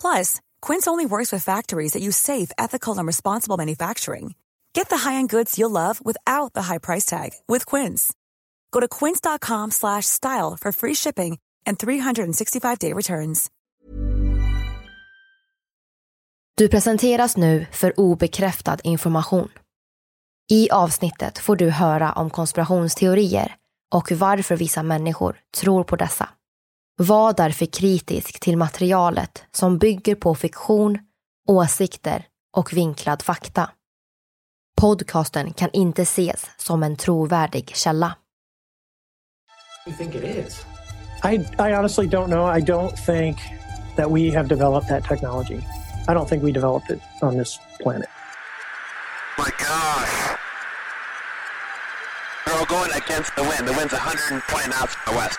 Plus, Quince only works with factories that use safe, ethical, and responsible manufacturing. Get the high-end goods you'll love without the high price tag with Quince. Go to quince.com slash style for free shipping and 365-day returns. Du presenteras nu för obekräftad information. I avsnittet får du höra om konspirationsteorier och varför vissa människor tror på dessa. Var därför kritisk till materialet som bygger på fiktion, åsikter och vinklad fakta. Podcasten kan inte ses som en trovärdig källa. you think it is? I, I honestly don't know. I don't think that we have developed that technology. I don't think we developed it on this planet. my gosh. They're all going against the wind. The wind's 120 miles from the west.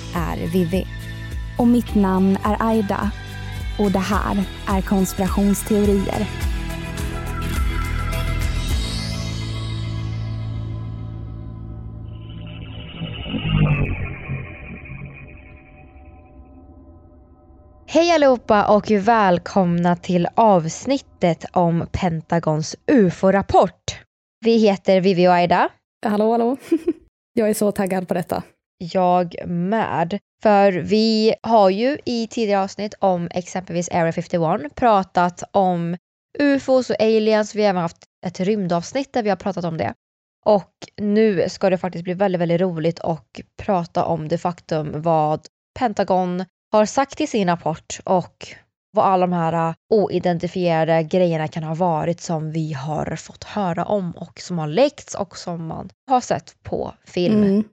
är Vivi. Och mitt namn är Aida. Och det här är konspirationsteorier. Hej allihopa och välkomna till avsnittet om Pentagons UFO-rapport. Vi heter Vivi och Aida. Hallå, hallå. Jag är så taggad på detta. Jag med. För vi har ju i tidigare avsnitt om exempelvis Area 51 pratat om UFOs och aliens. Vi har även haft ett rymdavsnitt där vi har pratat om det. Och nu ska det faktiskt bli väldigt, väldigt roligt att prata om det faktum vad Pentagon har sagt i sin rapport och vad alla de här äh, oidentifierade grejerna kan ha varit som vi har fått höra om och som har läckts och som man har sett på film. Mm.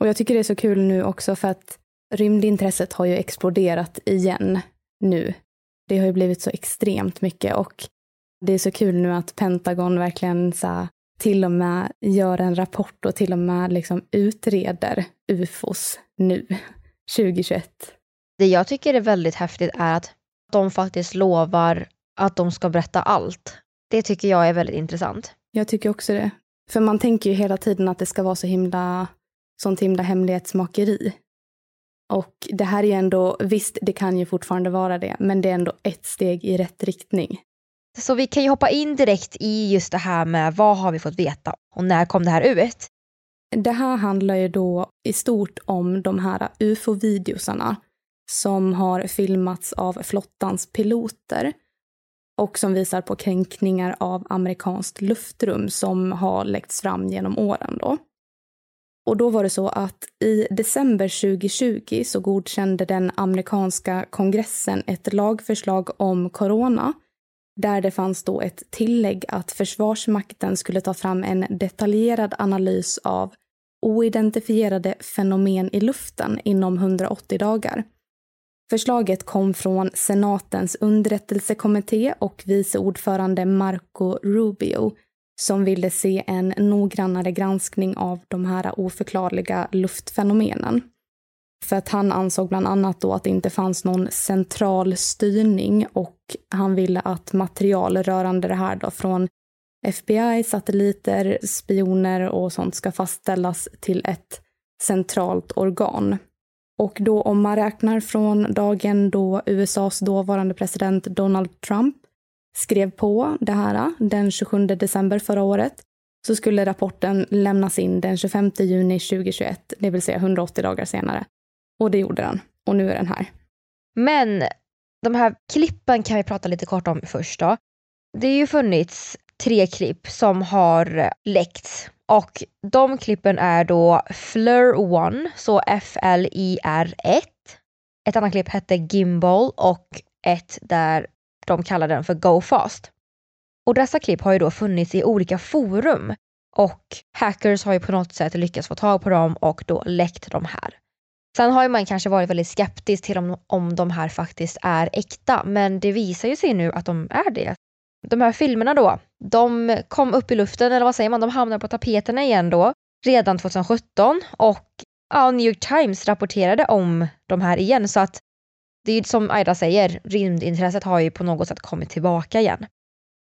Och jag tycker det är så kul nu också för att rymdintresset har ju exploderat igen nu. Det har ju blivit så extremt mycket och det är så kul nu att Pentagon verkligen så till och med gör en rapport och till och med liksom utreder ufos nu, 2021. Det jag tycker är väldigt häftigt är att de faktiskt lovar att de ska berätta allt. Det tycker jag är väldigt intressant. Jag tycker också det. För man tänker ju hela tiden att det ska vara så himla, sånt himla hemlighetsmakeri. Och det här är ju ändå, visst det kan ju fortfarande vara det, men det är ändå ett steg i rätt riktning. Så vi kan ju hoppa in direkt i just det här med vad har vi fått veta och när kom det här ut? Det här handlar ju då i stort om de här ufo-videosarna som har filmats av flottans piloter och som visar på kränkningar av amerikanskt luftrum som har läckts fram genom åren då. Och då var det så att i december 2020 så godkände den amerikanska kongressen ett lagförslag om corona där det fanns då ett tillägg att Försvarsmakten skulle ta fram en detaljerad analys av oidentifierade fenomen i luften inom 180 dagar. Förslaget kom från senatens underrättelsekommitté och vice ordförande Marco Rubio som ville se en noggrannare granskning av de här oförklarliga luftfenomenen. För att han ansåg bland annat då att det inte fanns någon central styrning och han ville att material rörande det här då från FBI, satelliter, spioner och sånt ska fastställas till ett centralt organ. Och då om man räknar från dagen då USAs dåvarande president Donald Trump skrev på det här den 27 december förra året så skulle rapporten lämnas in den 25 juni 2021, det vill säga 180 dagar senare. Och det gjorde den. Och nu är den här. Men de här klippen kan vi prata lite kort om först då. Det har ju funnits tre klipp som har läckts och de klippen är då Fleur 1, så F-L-I-R 1. Ett annat klipp hette Gimbal och ett där de kallar den för Go Fast. Och dessa klipp har ju då funnits i olika forum och hackers har ju på något sätt lyckats få tag på dem och då läckt de här. Sen har ju man kanske varit väldigt skeptisk till om, om de här faktiskt är äkta, men det visar ju sig nu att de är det. De här filmerna då, de kom upp i luften, eller vad säger man, de hamnade på tapeterna igen då, redan 2017 och ja, New York Times rapporterade om de här igen så att det är ju som Aida säger, rymdintresset har ju på något sätt kommit tillbaka igen.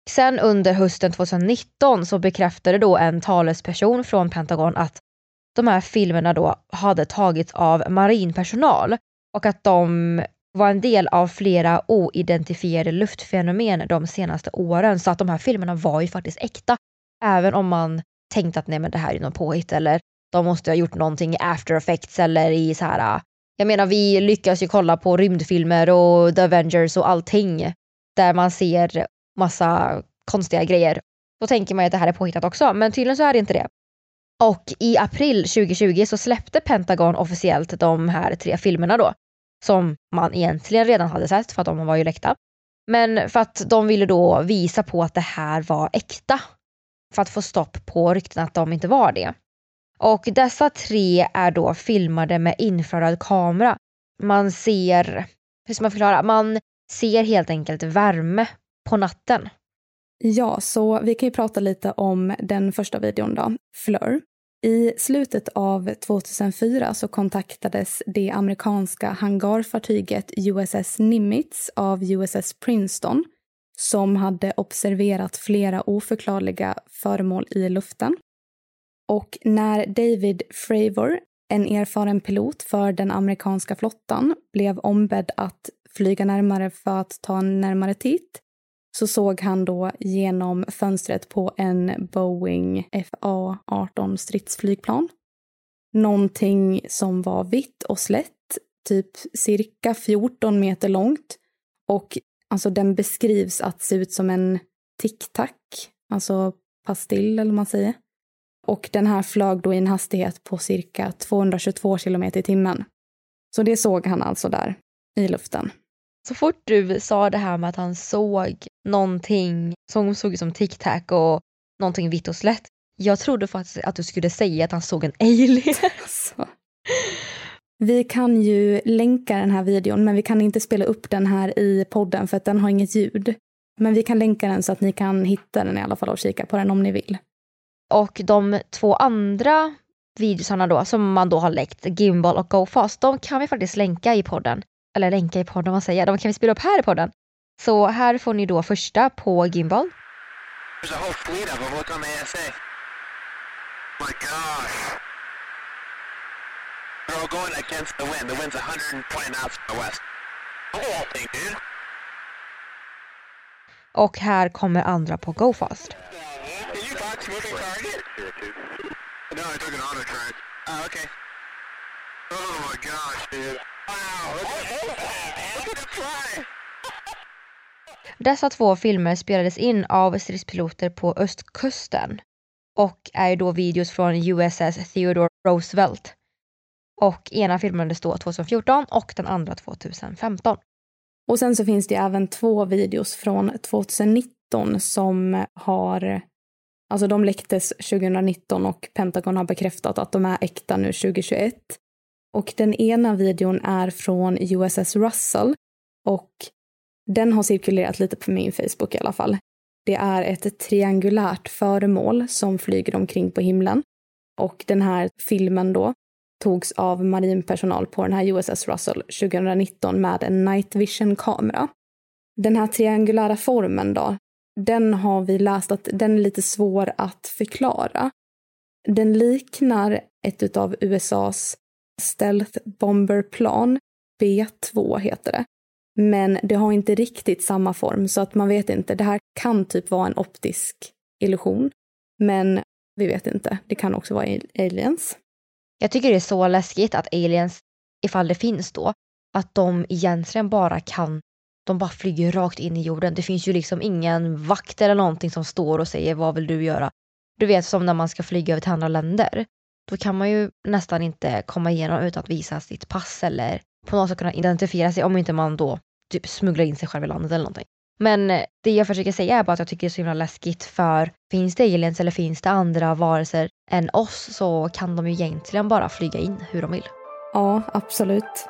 Sen under hösten 2019 så bekräftade då en talesperson från Pentagon att de här filmerna då hade tagits av marinpersonal och att de var en del av flera oidentifierade luftfenomen de senaste åren. Så att de här filmerna var ju faktiskt äkta. Även om man tänkte att nej men det här är något påhitt eller de måste ha gjort någonting i after effects eller i så här. Jag menar vi lyckas ju kolla på rymdfilmer och The Avengers och allting där man ser massa konstiga grejer. Då tänker man ju att det här är påhittat också men tydligen så är det inte det. Och i april 2020 så släppte Pentagon officiellt de här tre filmerna då. Som man egentligen redan hade sett för att de var ju läckta. Men för att de ville då visa på att det här var äkta. För att få stopp på rykten att de inte var det. Och dessa tre är då filmade med infraröd kamera. Man ser, hur ska man förklara, man ser helt enkelt värme på natten. Ja, så vi kan ju prata lite om den första videon då, Fleur. I slutet av 2004 så kontaktades det amerikanska hangarfartyget USS Nimitz av USS Princeton som hade observerat flera oförklarliga föremål i luften. Och när David Fravor, en erfaren pilot för den amerikanska flottan, blev ombedd att flyga närmare för att ta en närmare titt så såg han då genom fönstret på en Boeing FA-18 stridsflygplan. Någonting som var vitt och slätt, typ cirka 14 meter långt. Och alltså den beskrivs att se ut som en tic-tac, alltså pastill eller vad man säger. Och den här flög då i en hastighet på cirka 222 kilometer i timmen. Så det såg han alltså där i luften. Så fort du sa det här med att han såg någonting som såg ut som tic-tac och någonting vitt och slätt. Jag trodde faktiskt att du skulle säga att han såg en alien. Alltså. Vi kan ju länka den här videon, men vi kan inte spela upp den här i podden för att den har inget ljud. Men vi kan länka den så att ni kan hitta den i alla fall och kika på den om ni vill. Och de två andra videosarna då som man då har läckt, Gimbal och GoFast, de kan vi faktiskt länka i podden eller länka i podden, vad säger jag? De kan vi spela upp här i podden. Så här får ni då första på Gimbal. There's a whole fleet of them. Look on the ASA. My gosh. They're all going against the wind. The wind's 120 knots the west. Thing, dude. Och här kommer andra på Gofast. Moving target? No, I took an auto track. Oh, okay. Oh my gosh, dude. Wow, look at, look at fly! Dessa två filmer spelades in av stridspiloter på östkusten och är då videos från USS Theodore Roosevelt. Och ena filmades då 2014 och den andra 2015. Och sen så finns det även två videos från 2019 som har Alltså de läcktes 2019 och Pentagon har bekräftat att de är äkta nu 2021. Och den ena videon är från USS Russell och den har cirkulerat lite på min Facebook i alla fall. Det är ett triangulärt föremål som flyger omkring på himlen. Och den här filmen då togs av marinpersonal på den här USS Russell 2019 med en night vision-kamera. Den här triangulära formen då, den har vi läst att den är lite svår att förklara. Den liknar ett av USAs stealth bomberplan, B2 heter det. Men det har inte riktigt samma form så att man vet inte. Det här kan typ vara en optisk illusion. Men vi vet inte. Det kan också vara aliens. Jag tycker det är så läskigt att aliens, ifall det finns då, att de egentligen bara kan, de bara flyger rakt in i jorden. Det finns ju liksom ingen vakt eller någonting som står och säger vad vill du göra? Du vet som när man ska flyga över till andra länder. Då kan man ju nästan inte komma igenom utan att visa sitt pass eller på något sätt kunna identifiera sig om inte man då typ smugglar in sig själv i landet eller någonting. Men eh, det jag försöker säga är bara att jag tycker det är så himla läskigt för finns det aliens eller finns det andra varelser än oss så kan de ju egentligen bara flyga in hur de vill. Ja, absolut.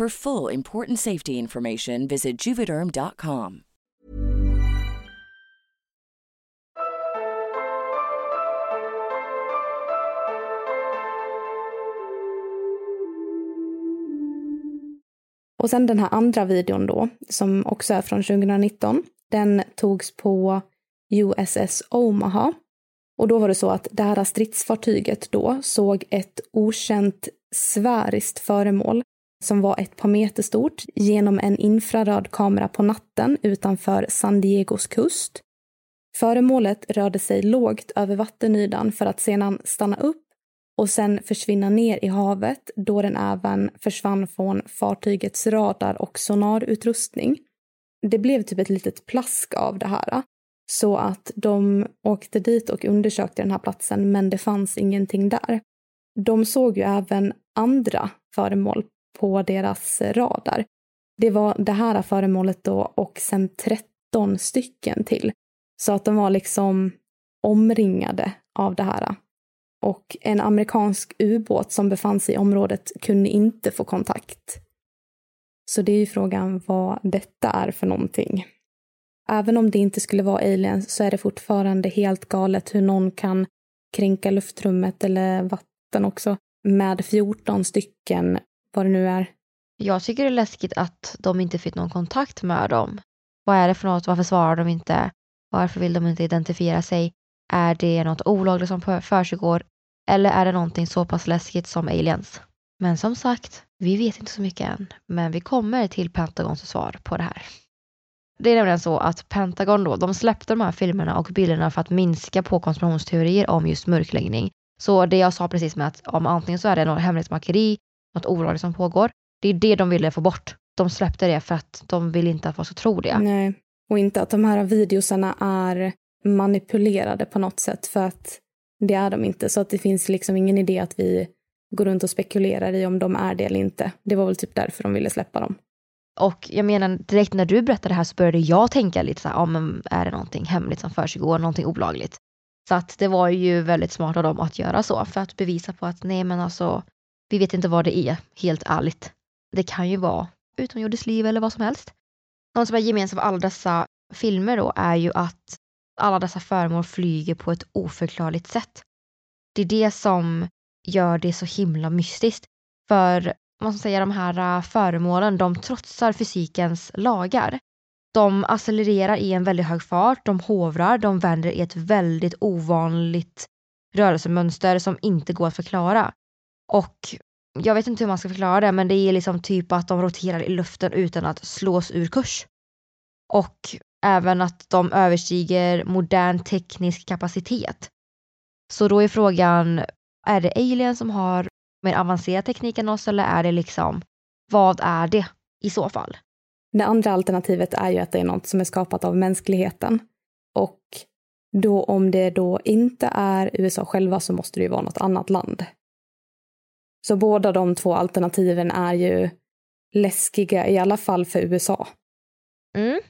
For full important safety information, visit juvederm.com. Och sen den här andra videon då, som också är från 2019, den togs på USS Omaha. Och då var det så att det här stridsfartyget då såg ett okänt sfäriskt föremål som var ett par meter stort genom en infraröd kamera på natten utanför San Diegos kust. Föremålet rörde sig lågt över vattenytan för att sedan stanna upp och sen försvinna ner i havet då den även försvann från fartygets radar och sonarutrustning. Det blev typ ett litet plask av det här. Så att de åkte dit och undersökte den här platsen men det fanns ingenting där. De såg ju även andra föremål på deras radar. Det var det här föremålet då och sen 13 stycken till. Så att de var liksom omringade av det här. Och en amerikansk ubåt som befann sig i området kunde inte få kontakt. Så det är ju frågan vad detta är för någonting. Även om det inte skulle vara aliens så är det fortfarande helt galet hur någon kan kränka luftrummet eller vatten också med 14 stycken, vad det nu är, Jag tycker det är läskigt att de inte fick någon kontakt med dem. Vad är det för något? Varför svarar de inte? Varför vill de inte identifiera sig? Är det något olagligt som försiggår? Eller är det någonting så pass läskigt som aliens? Men som sagt, vi vet inte så mycket än. Men vi kommer till Pentagons svar på det här. Det är nämligen så att Pentagon då, de släppte de här filmerna och bilderna för att minska på konspirationsteorier om just mörkläggning. Så det jag sa precis med att om antingen så är det något hemlighetsmakeri, något olagligt som pågår. Det är det de ville få bort. De släppte det för att de vill inte att folk ska tro det. Nej, och inte att de här videosarna är manipulerade på något sätt för att det är de inte. Så att det finns liksom ingen idé att vi går runt och spekulerar i om de är det eller inte. Det var väl typ därför de ville släppa dem. Och jag menar direkt när du berättade det här så började jag tänka lite så här, ja men är det någonting hemligt som försiggår, någonting olagligt? Så att det var ju väldigt smart av dem att göra så för att bevisa på att nej men alltså, vi vet inte vad det är, helt ärligt. Det kan ju vara utomjordiskt liv eller vad som helst. Något som är gemensamt för alla dessa filmer då är ju att alla dessa föremål flyger på ett oförklarligt sätt. Det är det som gör det så himla mystiskt. För man ska säga, de här äh, föremålen, de trotsar fysikens lagar. De accelererar i en väldigt hög fart, de hovrar, de vänder i ett väldigt ovanligt rörelsemönster som inte går att förklara. Och jag vet inte hur man ska förklara det, men det är liksom typ att de roterar i luften utan att slås ur kurs. Och även att de överstiger modern teknisk kapacitet. Så då är frågan, är det alien som har mer avancerad teknik än oss eller är det liksom, vad är det i så fall? Det andra alternativet är ju att det är något som är skapat av mänskligheten. Och då om det då inte är USA själva så måste det ju vara något annat land. Så båda de två alternativen är ju läskiga, i alla fall för USA. Mm.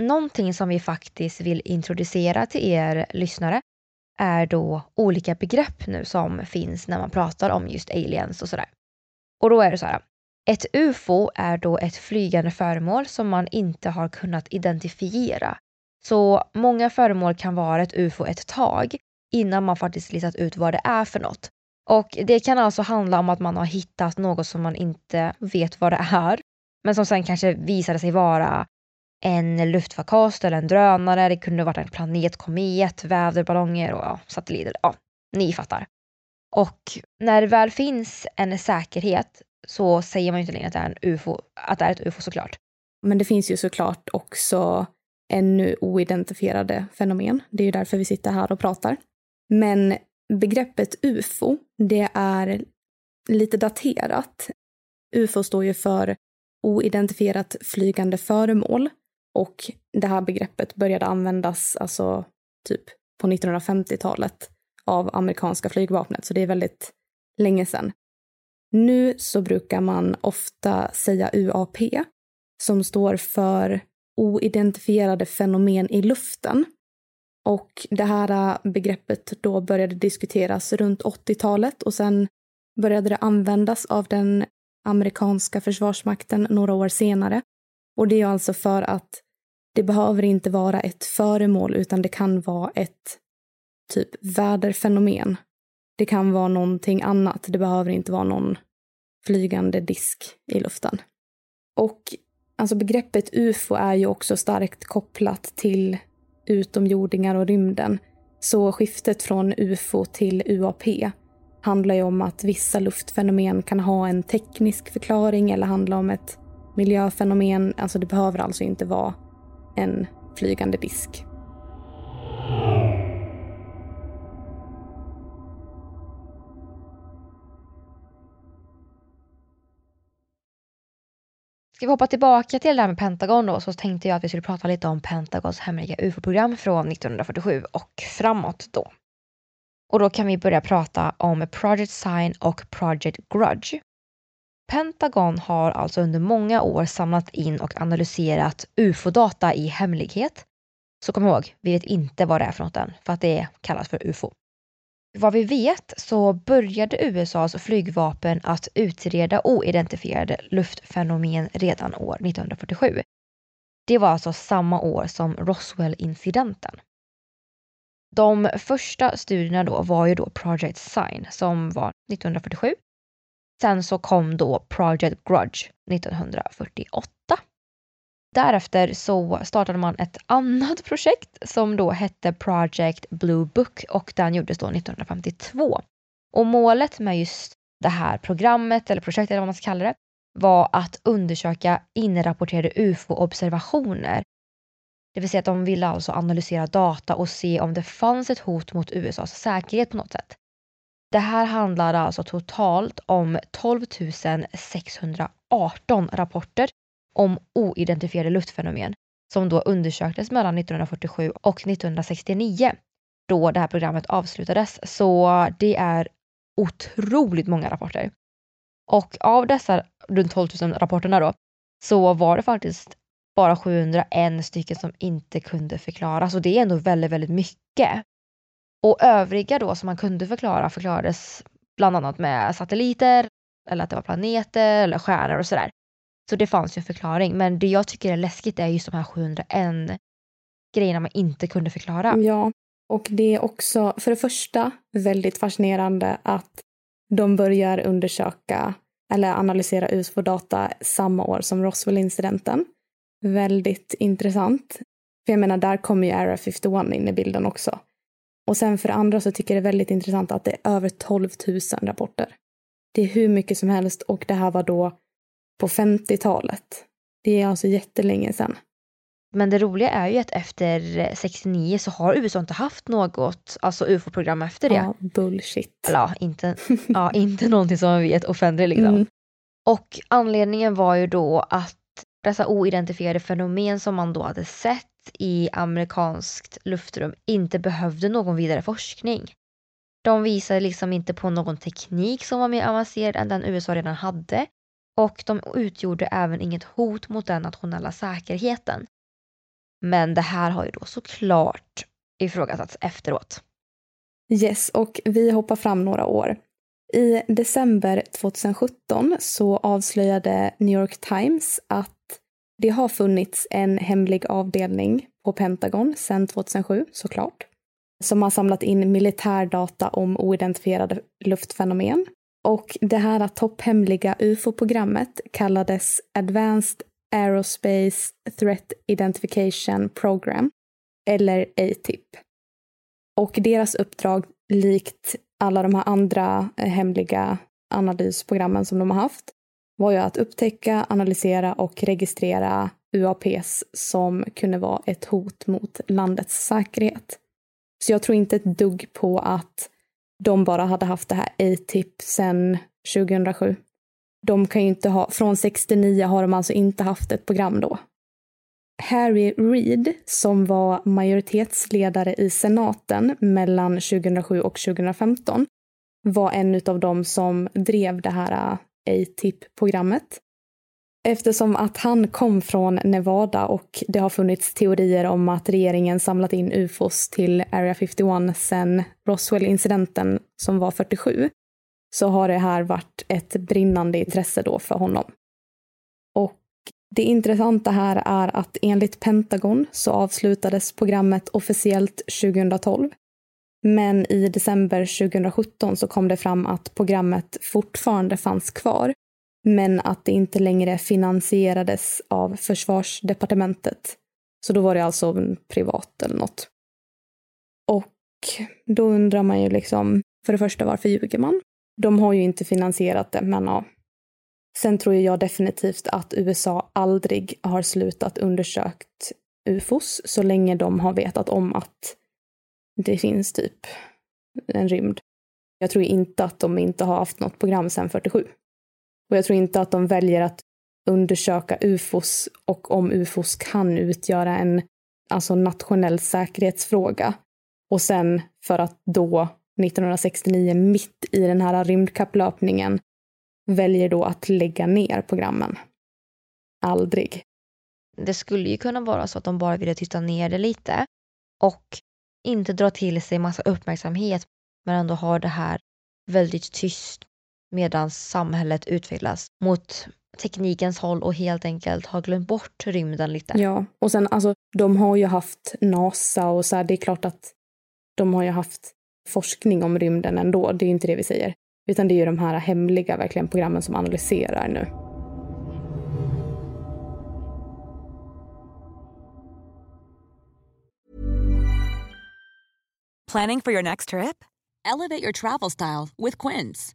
Någonting som vi faktiskt vill introducera till er lyssnare är då olika begrepp nu som finns när man pratar om just aliens och sådär. Och då är det så här. Ett UFO är då ett flygande föremål som man inte har kunnat identifiera. Så många föremål kan vara ett UFO ett tag innan man faktiskt listat ut vad det är för något. Och det kan alltså handla om att man har hittat något som man inte vet vad det är, men som sen kanske visade sig vara en luftfarkost eller en drönare, det kunde varit en planet, komet, väderballonger och ja, satelliter. Ja, ni fattar. Och när det väl finns en säkerhet så säger man ju inte längre att det är, en UFO, att det är ett UFO såklart. Men det finns ju såklart också ännu oidentifierade fenomen. Det är ju därför vi sitter här och pratar. Men begreppet UFO, det är lite daterat. UFO står ju för oidentifierat flygande föremål och det här begreppet började användas alltså typ på 1950-talet av amerikanska flygvapnet, så det är väldigt länge sedan. Nu så brukar man ofta säga UAP, som står för oidentifierade fenomen i luften. Och det här äh, begreppet då började diskuteras runt 80-talet och sen började det användas av den amerikanska försvarsmakten några år senare. Och det är alltså för att det behöver inte vara ett föremål utan det kan vara ett typ väderfenomen. Det kan vara någonting annat. Det behöver inte vara någon flygande disk i luften. Och alltså begreppet ufo är ju också starkt kopplat till utomjordingar och rymden. Så skiftet från ufo till UAP handlar ju om att vissa luftfenomen kan ha en teknisk förklaring eller handla om ett miljöfenomen. Alltså det behöver alltså inte vara en flygande disk. Ska vi hoppa tillbaka till det här med Pentagon då så tänkte jag att vi skulle prata lite om Pentagons hemliga UFO-program från 1947 och framåt då. Och då kan vi börja prata om Project Sign och Project Grudge. Pentagon har alltså under många år samlat in och analyserat ufo-data i hemlighet. Så kom ihåg, vi vet inte vad det är för något än, för att det kallas för ufo. Vad vi vet så började USAs flygvapen att utreda oidentifierade luftfenomen redan år 1947. Det var alltså samma år som Roswell-incidenten. De första studierna då var ju då Project Sign som var 1947 Sen så kom då Project Grudge 1948. Därefter så startade man ett annat projekt som då hette Project Blue Book och den gjordes då 1952. Och målet med just det här programmet eller projektet eller vad man ska kalla det var att undersöka inrapporterade ufo-observationer. Det vill säga att de ville alltså analysera data och se om det fanns ett hot mot USAs säkerhet på något sätt. Det här handlade alltså totalt om 12 618 rapporter om oidentifierade luftfenomen som då undersöktes mellan 1947 och 1969 då det här programmet avslutades. Så det är otroligt många rapporter. Och av dessa runt 12 000 rapporterna då så var det faktiskt bara 701 stycken som inte kunde förklaras och det är ändå väldigt, väldigt mycket. Och övriga då som man kunde förklara förklarades bland annat med satelliter eller att det var planeter eller stjärnor och sådär. Så det fanns ju en förklaring. Men det jag tycker är läskigt är just de här 701 grejerna man inte kunde förklara. Ja, och det är också för det första väldigt fascinerande att de börjar undersöka eller analysera UFO-data samma år som Roswell-incidenten. Väldigt intressant. För jag menar, där kommer ju Area 51 in i bilden också. Och sen för det andra så tycker jag det är väldigt intressant att det är över 12 000 rapporter. Det är hur mycket som helst och det här var då på 50-talet. Det är alltså jättelänge sedan. Men det roliga är ju att efter 69 så har USA inte haft något alltså ufo-program efter det. Ja, bullshit. Ja, inte, ja, inte någonting som man vet offentligt liksom. Mm. Och anledningen var ju då att dessa oidentifierade fenomen som man då hade sett i amerikanskt luftrum inte behövde någon vidare forskning. De visade liksom inte på någon teknik som var mer avancerad än den USA redan hade och de utgjorde även inget hot mot den nationella säkerheten. Men det här har ju då såklart ifrågasatts efteråt. Yes, och vi hoppar fram några år. I december 2017 så avslöjade New York Times att det har funnits en hemlig avdelning på Pentagon sedan 2007 såklart, som har samlat in militärdata om oidentifierade luftfenomen. Och det här topphemliga ufo-programmet kallades Advanced Aerospace Threat Identification Program, eller ATIP. Och deras uppdrag, likt alla de här andra eh, hemliga analysprogrammen som de har haft, var ju att upptäcka, analysera och registrera UAPs som kunde vara ett hot mot landets säkerhet. Så jag tror inte ett dugg på att de bara hade haft det här A-TIP sedan 2007 de kan ju inte ha, från 69 har de alltså inte haft ett program då. Harry Reid, som var majoritetsledare i senaten mellan 2007 och 2015, var en av dem som drev det här äh, ATIP-programmet. Eftersom att han kom från Nevada och det har funnits teorier om att regeringen samlat in ufos till Area 51 sedan Roswell-incidenten som var 47, så har det här varit ett brinnande intresse då för honom. Och det intressanta här är att enligt Pentagon så avslutades programmet officiellt 2012. Men i december 2017 så kom det fram att programmet fortfarande fanns kvar, men att det inte längre finansierades av försvarsdepartementet. Så då var det alltså privat eller något. Och då undrar man ju liksom, för det första varför ljuger man? De har ju inte finansierat det, men ja. Sen tror jag definitivt att USA aldrig har slutat undersökt ufos så länge de har vetat om att det finns typ en rymd. Jag tror inte att de inte har haft något program sedan 47. Och jag tror inte att de väljer att undersöka ufos och om ufos kan utgöra en alltså nationell säkerhetsfråga. Och sen för att då 1969 mitt i den här rymdkapplöpningen väljer då att lägga ner programmen. Aldrig. Det skulle ju kunna vara så att de bara ville tysta ner det lite och inte dra till sig massa uppmärksamhet men ändå ha det här väldigt tyst medan samhället utvecklas mot teknikens håll och helt enkelt har glömt bort rymden lite. Ja, och sen alltså de har ju haft NASA och så här, det är klart att de har ju haft forskning om rymden ändå, det är inte det vi säger. Utan det är ju de här hemliga verkligen programmen som analyserar nu. Planning for your next trip? Elevate your travel style with Quince.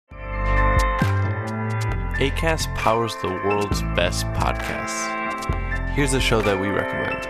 ACAST powers the world's best podcasts. Here's a show that we recommend.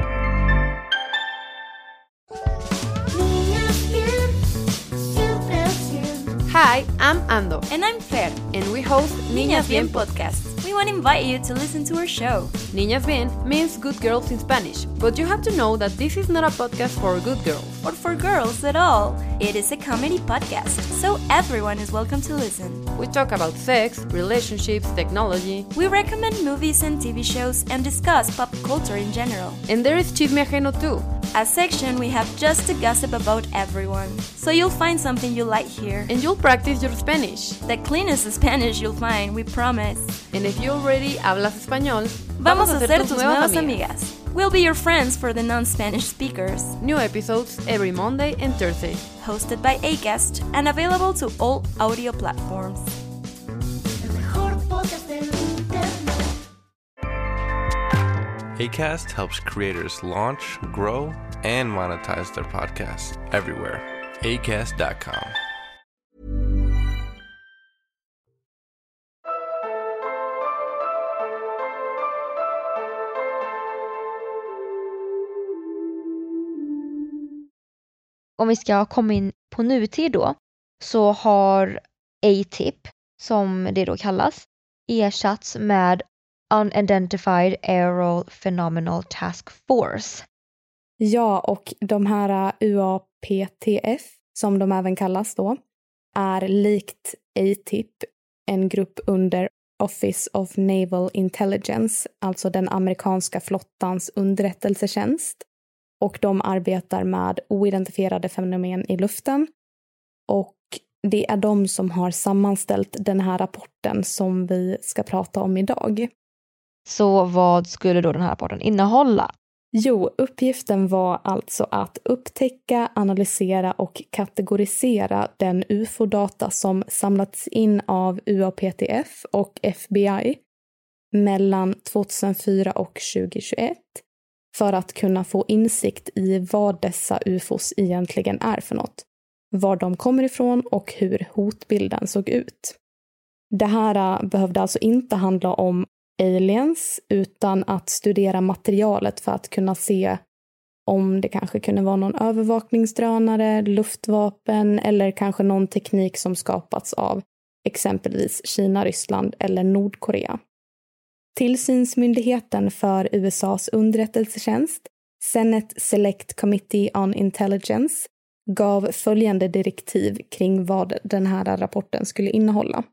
Hi, I'm Ando. And I'm Fer. And we host Niñas Bien podcast. We want to invite you to listen to our show. Niñas Bien means good girls in Spanish, but you have to know that this is not a podcast for good girls. Or for girls at all. It is a comedy podcast, so everyone is welcome to listen. We talk about sex, relationships, technology. We recommend movies and TV shows and discuss pop culture in general. And there is Chisme Ajeno too. A section we have just to gossip about everyone. So you'll find something you like here. And you'll practice your Spanish. The cleanest Spanish you'll find, we promise. And if you already hablas español, vamos, vamos a ser tus nuevas amigas. amigas. We'll be your friends for the non-Spanish speakers. New episodes every Monday and Thursday. Hosted by Acast and available to all audio platforms. ACAST helps creators launch, grow, and monetize their podcasts everywhere. ACAST.com. Om vi ska komma in på nutid då, så har ATIP, som det då kallas, ersatts med Unidentified Aerial Phenomenal Task Force. Ja, och de här UAPTF, som de även kallas då, är likt ATIP en grupp under Office of Naval Intelligence, alltså den amerikanska flottans underrättelsetjänst. Och de arbetar med oidentifierade fenomen i luften. Och det är de som har sammanställt den här rapporten som vi ska prata om idag. Så vad skulle då den här rapporten innehålla? Jo, uppgiften var alltså att upptäcka, analysera och kategorisera den ufo-data som samlats in av UAPTF och FBI mellan 2004 och 2021 för att kunna få insikt i vad dessa ufos egentligen är för något, var de kommer ifrån och hur hotbilden såg ut. Det här äh, behövde alltså inte handla om aliens utan att studera materialet för att kunna se om det kanske kunde vara någon övervakningsdrönare, luftvapen eller kanske någon teknik som skapats av exempelvis Kina, Ryssland eller Nordkorea. Tillsynsmyndigheten för USAs underrättelsetjänst, Senate Select Committee on Intelligence, gav följande direktiv kring vad den här rapporten skulle innehålla.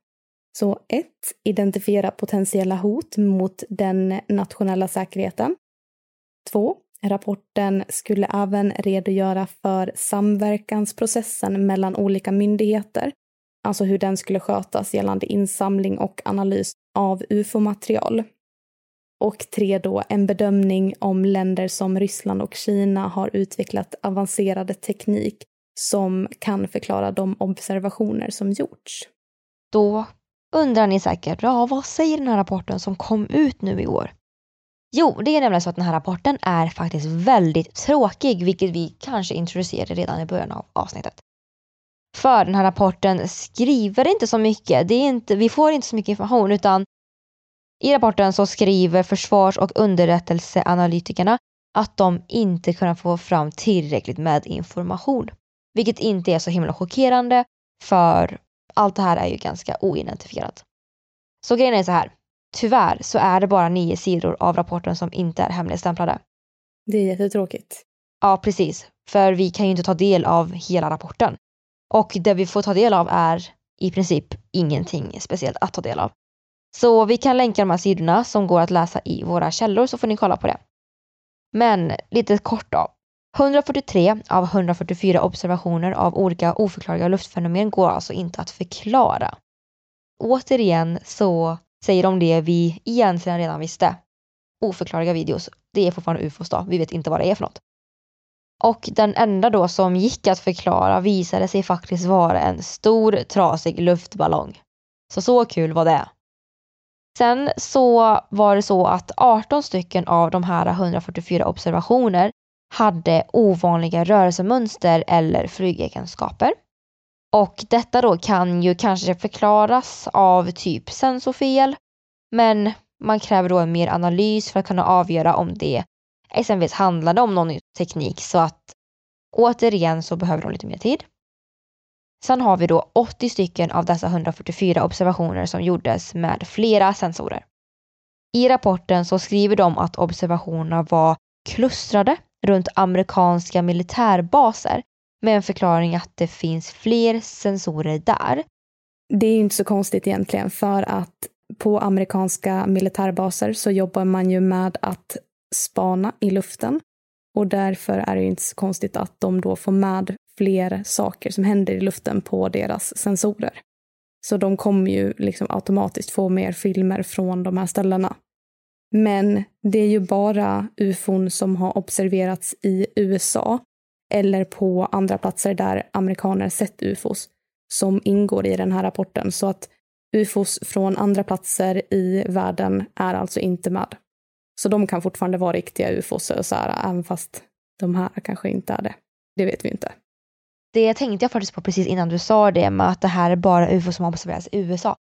Så 1. Identifiera potentiella hot mot den nationella säkerheten. 2. Rapporten skulle även redogöra för samverkansprocessen mellan olika myndigheter, alltså hur den skulle skötas gällande insamling och analys av ufo-material. Och tre då, en bedömning om länder som Ryssland och Kina har utvecklat avancerad teknik som kan förklara de observationer som gjorts. Då undrar ni säkert, ja vad säger den här rapporten som kom ut nu i år? Jo, det är nämligen så att den här rapporten är faktiskt väldigt tråkig, vilket vi kanske introducerade redan i början av avsnittet. För den här rapporten skriver inte så mycket, det är inte, vi får inte så mycket information utan i rapporten så skriver försvars och underrättelseanalytikerna att de inte kunnat få fram tillräckligt med information. Vilket inte är så himla chockerande för allt det här är ju ganska oidentifierat. Så grejen är så här. Tyvärr så är det bara nio sidor av rapporten som inte är hemligstämplade. Det är jättetråkigt. Ja, precis. För vi kan ju inte ta del av hela rapporten. Och det vi får ta del av är i princip ingenting speciellt att ta del av. Så vi kan länka de här sidorna som går att läsa i våra källor så får ni kolla på det. Men lite kort då. 143 av 144 observationer av olika oförklarliga luftfenomen går alltså inte att förklara. Återigen så säger de det vi egentligen redan visste. Oförklarliga videos, det är fortfarande ufos då, vi vet inte vad det är för något. Och den enda då som gick att förklara visade sig faktiskt vara en stor trasig luftballong. Så så kul var det. Sen så var det så att 18 stycken av de här 144 observationer hade ovanliga rörelsemönster eller flygegenskaper. Och detta då kan ju kanske förklaras av typ sensorfel, men man kräver då en mer analys för att kunna avgöra om det exempelvis handlade om någon ny teknik så att återigen så behöver de lite mer tid. Sen har vi då 80 stycken av dessa 144 observationer som gjordes med flera sensorer. I rapporten så skriver de att observationerna var klustrade runt amerikanska militärbaser med en förklaring att det finns fler sensorer där. Det är inte så konstigt egentligen för att på amerikanska militärbaser så jobbar man ju med att spana i luften och därför är det inte så konstigt att de då får med fler saker som händer i luften på deras sensorer. Så de kommer ju liksom automatiskt få mer filmer från de här ställena. Men det är ju bara ufon som har observerats i USA eller på andra platser där amerikaner sett ufos som ingår i den här rapporten. Så att ufos från andra platser i världen är alltså inte med. Så de kan fortfarande vara riktiga ufos, så här, även fast de här kanske inte är det. Det vet vi inte. Det tänkte jag faktiskt på precis innan du sa det med att det här är bara ufo som observeras i USA.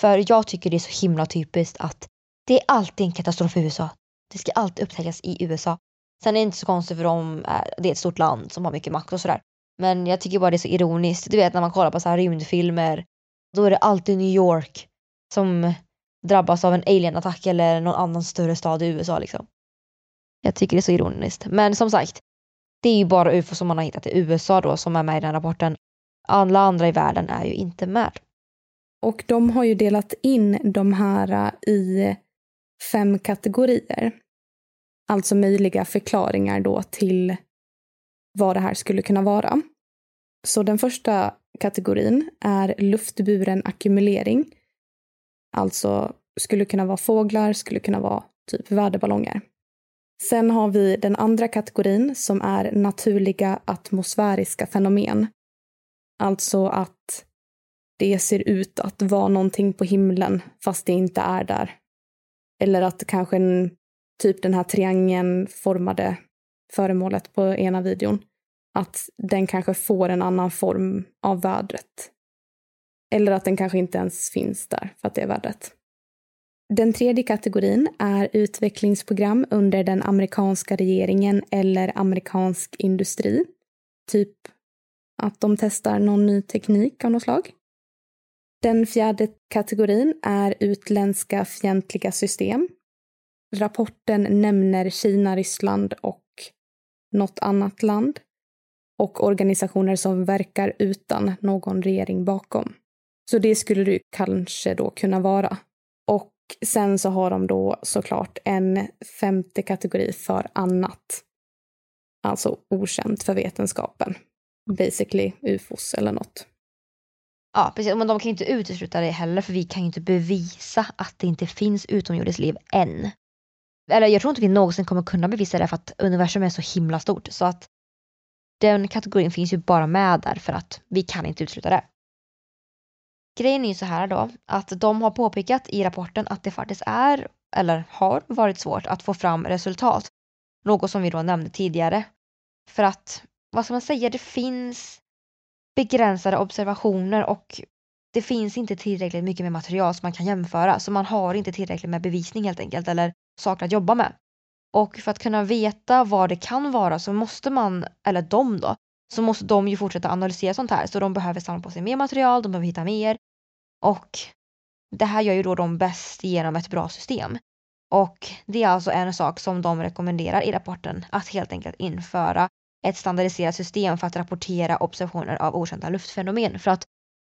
För jag tycker det är så himla typiskt att det är alltid en katastrof i USA. Det ska alltid upptäckas i USA. Sen är det inte så konstigt för dem, det är ett stort land som har mycket makt och sådär. Men jag tycker bara det är så ironiskt. Du vet när man kollar på så här rymdfilmer, då är det alltid New York som drabbas av en alienattack eller någon annan större stad i USA liksom. Jag tycker det är så ironiskt. Men som sagt, det är ju bara UFO som man har hittat i USA då som är med i den rapporten. Alla andra i världen är ju inte med. Och de har ju delat in de här äh, i fem kategorier. Alltså möjliga förklaringar då till vad det här skulle kunna vara. Så den första kategorin är luftburen ackumulering. Alltså skulle kunna vara fåglar, skulle kunna vara typ väderballonger. Sen har vi den andra kategorin som är naturliga atmosfäriska fenomen. Alltså att det ser ut att vara någonting på himlen fast det inte är där. Eller att kanske en, typ den här triangeln formade föremålet på ena videon, att den kanske får en annan form av vädret. Eller att den kanske inte ens finns där för att det är värdet. Den tredje kategorin är utvecklingsprogram under den amerikanska regeringen eller amerikansk industri. Typ att de testar någon ny teknik av något slag. Den fjärde kategorin är utländska fientliga system. Rapporten nämner Kina, Ryssland och något annat land och organisationer som verkar utan någon regering bakom. Så det skulle det kanske då kunna vara. Och sen så har de då såklart en femte kategori för annat. Alltså okänt för vetenskapen. Basically ufos eller något. Ja precis, men de kan ju inte utesluta det heller för vi kan ju inte bevisa att det inte finns utomjordiskt liv än. Eller jag tror inte vi någonsin kommer kunna bevisa det för att universum är så himla stort så att den kategorin finns ju bara med där för att vi kan inte utesluta det. Grejen är ju så här då att de har påpekat i rapporten att det faktiskt är eller har varit svårt att få fram resultat. Något som vi då nämnde tidigare. För att, vad ska man säga, det finns begränsade observationer och det finns inte tillräckligt mycket med material som man kan jämföra så man har inte tillräckligt med bevisning helt enkelt eller saker att jobba med. Och för att kunna veta vad det kan vara så måste man, eller de då, så måste de ju fortsätta analysera sånt här så de behöver samla på sig mer material, de behöver hitta mer och det här gör ju då de bäst genom ett bra system. Och det är alltså en sak som de rekommenderar i rapporten att helt enkelt införa ett standardiserat system för att rapportera observationer av okända luftfenomen. För att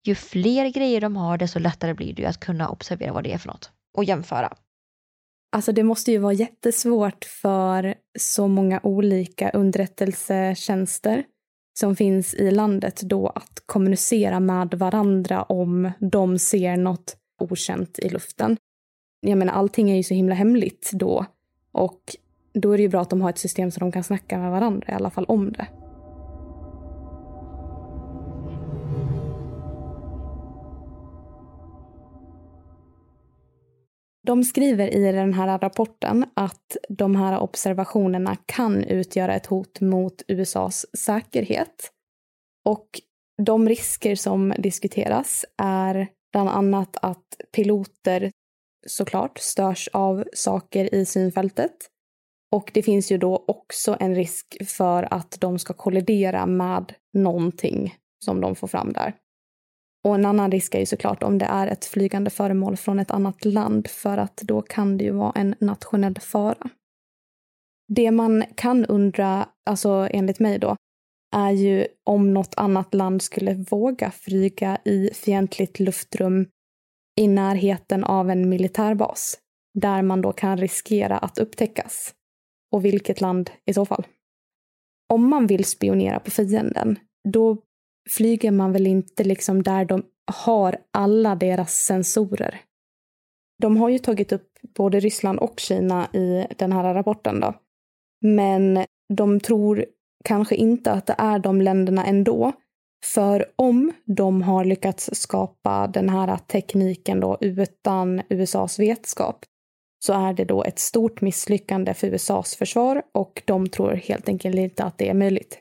ju fler grejer de har desto lättare blir det ju att kunna observera vad det är för något. och jämföra. Alltså det måste ju vara jättesvårt för så många olika underrättelsetjänster som finns i landet då att kommunicera med varandra om de ser något okänt i luften. Jag menar, allting är ju så himla hemligt då och då är det ju bra att de har ett system så de kan snacka med varandra i alla fall om det. De skriver i den här rapporten att de här observationerna kan utgöra ett hot mot USAs säkerhet. Och de risker som diskuteras är bland annat att piloter såklart störs av saker i synfältet. Och det finns ju då också en risk för att de ska kollidera med någonting som de får fram där. Och en annan risk är ju såklart om det är ett flygande föremål från ett annat land för att då kan det ju vara en nationell fara. Det man kan undra, alltså enligt mig då, är ju om något annat land skulle våga flyga i fientligt luftrum i närheten av en militärbas där man då kan riskera att upptäckas. Och vilket land i så fall? Om man vill spionera på fienden, då flyger man väl inte liksom där de har alla deras sensorer. De har ju tagit upp både Ryssland och Kina i den här rapporten då. Men de tror kanske inte att det är de länderna ändå. För om de har lyckats skapa den här tekniken då utan USAs vetskap så är det då ett stort misslyckande för USAs försvar och de tror helt enkelt inte att det är möjligt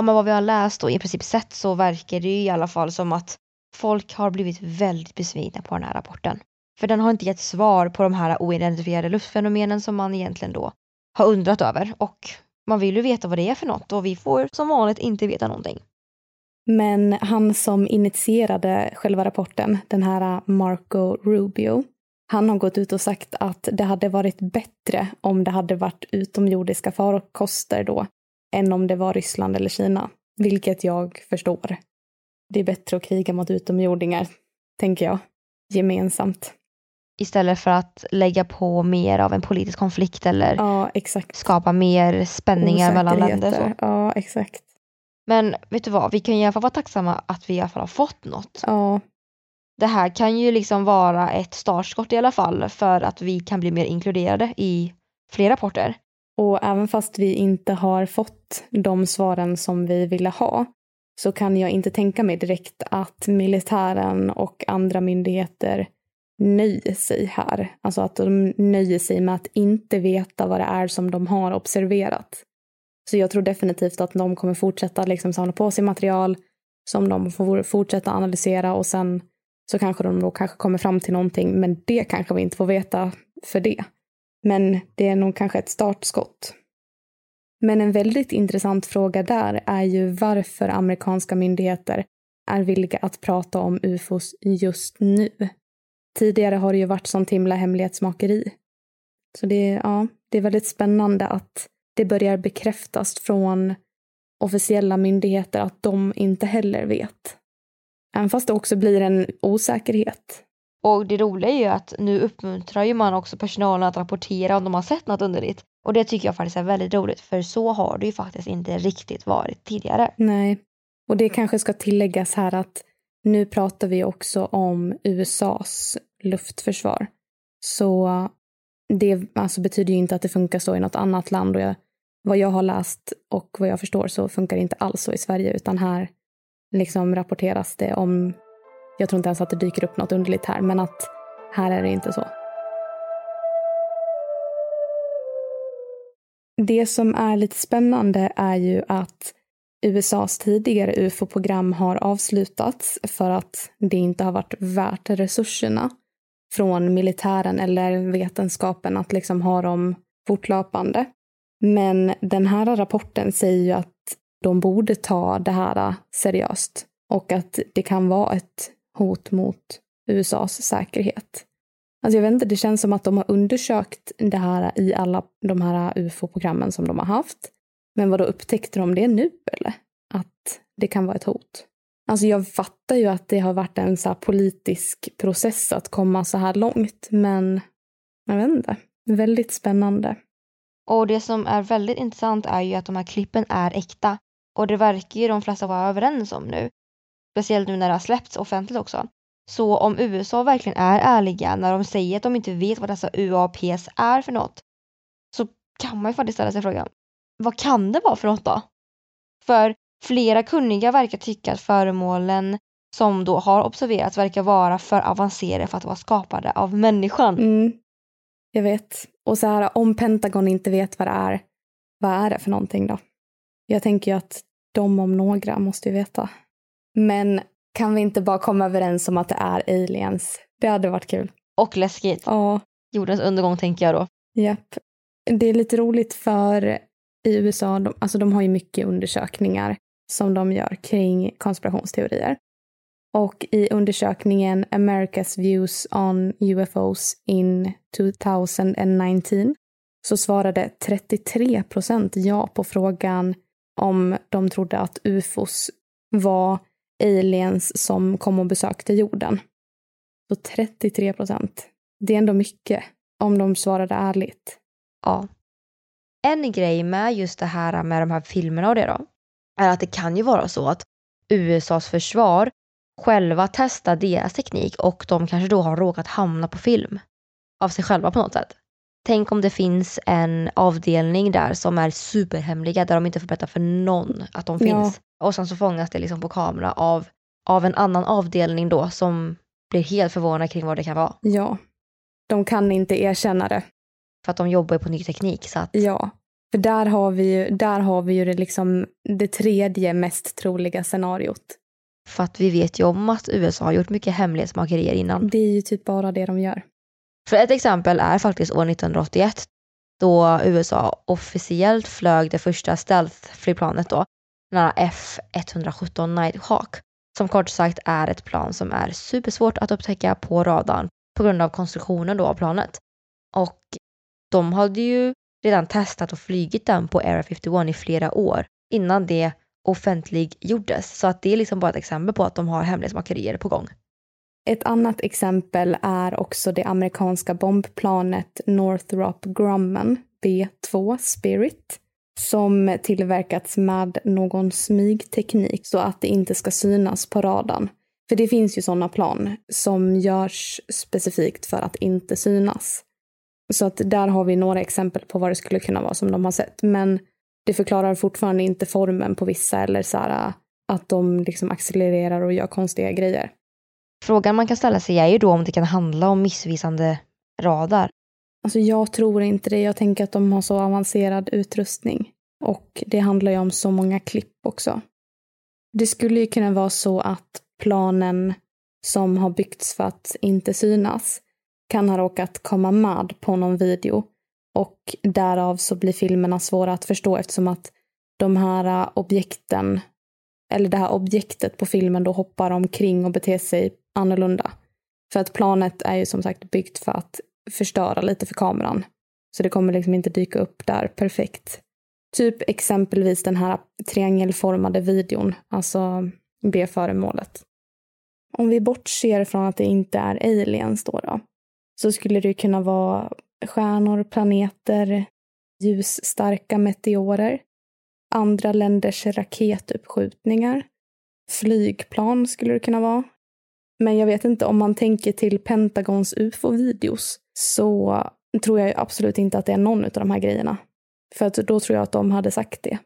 ja, men vad vi har läst och i princip sett så verkar det ju i alla fall som att folk har blivit väldigt besvikna på den här rapporten. För den har inte gett svar på de här oidentifierade luftfenomenen som man egentligen då har undrat över och man vill ju veta vad det är för något och vi får som vanligt inte veta någonting. Men han som initierade själva rapporten, den här Marco Rubio, han har gått ut och sagt att det hade varit bättre om det hade varit utomjordiska farkoster då än om det var Ryssland eller Kina. Vilket jag förstår. Det är bättre att kriga mot utomjordingar, tänker jag, gemensamt. Istället för att lägga på mer av en politisk konflikt eller ja, skapa mer spänningar mellan länder. Så. Ja, exakt. Men vet du vad, vi kan i alla fall vara tacksamma att vi i alla fall har fått något. Ja. Det här kan ju liksom vara ett startskott i alla fall för att vi kan bli mer inkluderade i fler rapporter. Och även fast vi inte har fått de svaren som vi ville ha så kan jag inte tänka mig direkt att militären och andra myndigheter nöjer sig här. Alltså att de nöjer sig med att inte veta vad det är som de har observerat. Så jag tror definitivt att de kommer fortsätta liksom samla på sig material som de får fortsätta analysera och sen så kanske de då kanske kommer fram till någonting, men det kanske vi inte får veta för det. Men det är nog kanske ett startskott. Men en väldigt intressant fråga där är ju varför amerikanska myndigheter är villiga att prata om ufos just nu. Tidigare har det ju varit sånt himla hemlighetsmakeri. Så det, ja, det är väldigt spännande att det börjar bekräftas från officiella myndigheter att de inte heller vet. Även fast det också blir en osäkerhet. Och det roliga är ju att nu uppmuntrar ju man också personalen att rapportera om de har sett något underligt. Och det tycker jag faktiskt är väldigt roligt för så har det ju faktiskt inte riktigt varit tidigare. Nej, och det kanske ska tilläggas här att nu pratar vi också om USAs luftförsvar. Så det alltså betyder ju inte att det funkar så i något annat land. Och jag, vad jag har läst och vad jag förstår så funkar det inte alls så i Sverige utan här liksom rapporteras det om jag tror inte ens att det dyker upp något underligt här, men att här är det inte så. Det som är lite spännande är ju att USAs tidigare UFO-program har avslutats för att det inte har varit värt resurserna från militären eller vetenskapen att liksom ha dem fortlöpande. Men den här rapporten säger ju att de borde ta det här seriöst och att det kan vara ett hot mot USAs säkerhet. Alltså jag vet inte, det känns som att de har undersökt det här i alla de här UFO-programmen som de har haft. Men vad då upptäckte de det nu eller? Att det kan vara ett hot? Alltså jag fattar ju att det har varit en så politisk process att komma så här långt, men jag vet inte. Väldigt spännande. Och det som är väldigt intressant är ju att de här klippen är äkta. Och det verkar ju de flesta vara överens om nu. Speciellt nu när det har släppts offentligt också. Så om USA verkligen är ärliga när de säger att de inte vet vad dessa UAPs är för något så kan man ju faktiskt ställa sig frågan, vad kan det vara för något då? För flera kunniga verkar tycka att föremålen som då har observerats verkar vara för avancerade för att vara skapade av människan. Mm. Jag vet. Och så här, om Pentagon inte vet vad det är, vad är det för någonting då? Jag tänker ju att de om några måste ju veta. Men kan vi inte bara komma överens om att det är aliens? Det hade varit kul. Och läskigt. Ja. Jordens undergång tänker jag då. Japp. Det är lite roligt för i USA, de, alltså de har ju mycket undersökningar som de gör kring konspirationsteorier. Och i undersökningen America's Views on UFOs in 2019 så svarade 33 procent ja på frågan om de trodde att ufos var aliens som kom och besökte jorden. Så 33 procent. Det är ändå mycket om de svarade ärligt. Ja. En grej med just det här med de här filmerna och det då, är att det kan ju vara så att USAs försvar själva testar deras teknik och de kanske då har råkat hamna på film av sig själva på något sätt. Tänk om det finns en avdelning där som är superhemliga där de inte får berätta för någon att de finns. Ja. Och sen så fångas det liksom på kamera av, av en annan avdelning då som blir helt förvånad kring vad det kan vara. Ja. De kan inte erkänna det. För att de jobbar på ny teknik. Så att... Ja. För där har vi ju, där har vi ju det, liksom, det tredje mest troliga scenariot. För att vi vet ju om att USA har gjort mycket hemlighetsmakerier innan. Det är ju typ bara det de gör. För ett exempel är faktiskt år 1981 då USA officiellt flög det första stealth-flygplanet då, här F-117 Nighthawk, som kort sagt är ett plan som är supersvårt att upptäcka på radarn på grund av konstruktionen då av planet. Och de hade ju redan testat och flygit den på Area 51 i flera år innan det offentliggjordes. Så att det är liksom bara ett exempel på att de har hemlighetsmakerier på gång. Ett annat exempel är också det amerikanska bombplanet Northrop Grumman B2 Spirit som tillverkats med någon smygteknik så att det inte ska synas på radarn. För det finns ju sådana plan som görs specifikt för att inte synas. Så att där har vi några exempel på vad det skulle kunna vara som de har sett. Men det förklarar fortfarande inte formen på vissa eller så här, att de liksom accelererar och gör konstiga grejer. Frågan man kan ställa sig är ju då om det kan handla om missvisande radar. Alltså jag tror inte det. Jag tänker att de har så avancerad utrustning. Och det handlar ju om så många klipp också. Det skulle ju kunna vara så att planen som har byggts för att inte synas kan ha råkat komma med på någon video och därav så blir filmerna svåra att förstå eftersom att de här objekten, eller det här objektet på filmen då hoppar omkring och beter sig annorlunda. För att planet är ju som sagt byggt för att förstöra lite för kameran. Så det kommer liksom inte dyka upp där perfekt. Typ exempelvis den här triangelformade videon, alltså B-föremålet. Om vi bortser från att det inte är aliens då, då så skulle det kunna vara stjärnor, planeter, ljusstarka meteorer, andra länders raketuppskjutningar, flygplan skulle det kunna vara. Men jag vet inte, om man tänker till Pentagons ufo-videos så tror jag absolut inte att det är någon av de här grejerna. För att då tror jag att de hade sagt det.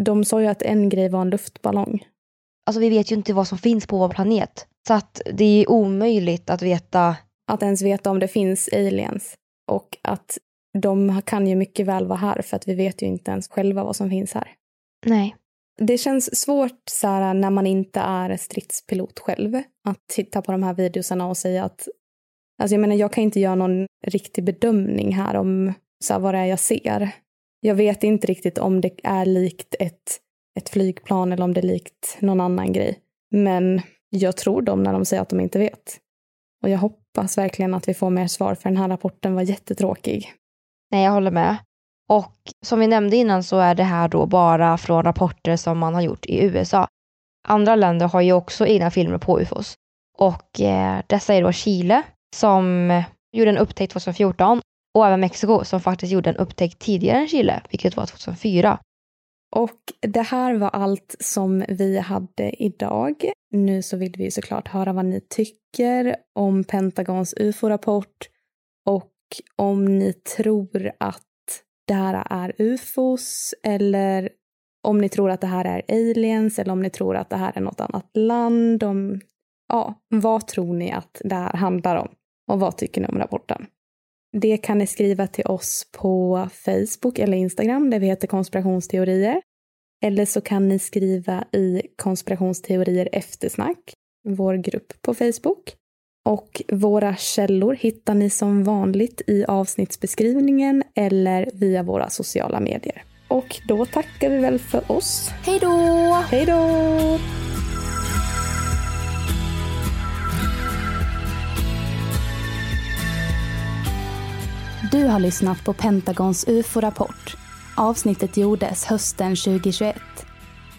De sa ju att en grej var en luftballong. Alltså vi vet ju inte vad som finns på vår planet. Så att det är omöjligt att veta. Att ens veta om det finns aliens. Och att de kan ju mycket väl vara här för att vi vet ju inte ens själva vad som finns här. Nej. Det känns svårt så här, när man inte är stridspilot själv att titta på de här videorna och säga att Alltså jag menar, jag kan inte göra någon riktig bedömning här om så här, vad det är jag ser. Jag vet inte riktigt om det är likt ett, ett flygplan eller om det är likt någon annan grej. Men jag tror dem när de säger att de inte vet. Och jag hoppas verkligen att vi får mer svar för den här rapporten var jättetråkig. Nej, jag håller med. Och som vi nämnde innan så är det här då bara från rapporter som man har gjort i USA. andra länder har ju också egna filmer på ufos. Och eh, dessa är då Chile som eh, gjorde en upptäckt 2014 och även Mexiko som faktiskt gjorde en upptäckt tidigare än Chile, vilket var 2004. Och det här var allt som vi hade idag. Nu så vill vi såklart höra vad ni tycker om Pentagons ufo-rapport och om ni tror att det här är ufos eller om ni tror att det här är aliens eller om ni tror att det här är något annat land. Om, ja, vad tror ni att det här handlar om? Och vad tycker ni om rapporten? Det kan ni skriva till oss på Facebook eller Instagram där vi heter konspirationsteorier. Eller så kan ni skriva i konspirationsteorier eftersnack, vår grupp på Facebook. Och våra källor hittar ni som vanligt i avsnittsbeskrivningen eller via våra sociala medier. Och då tackar vi väl för oss. Hej då! Hej då! Du har lyssnat på Pentagons UFO-rapport. Avsnittet gjordes hösten 2021.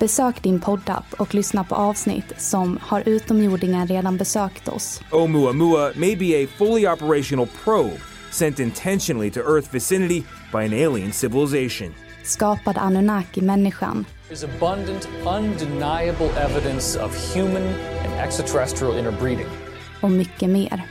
Besök din poddapp och lyssna på avsnitt som Har utomjordingar redan besökt oss? Oumuamua may be a fully operational probe sent intentionally to Earth vicinity by an alien civilization. Skapade Anunnaki-människan? There's abundant, undeniable evidence of human and extraterrestrial interbreeding. Och mycket mer.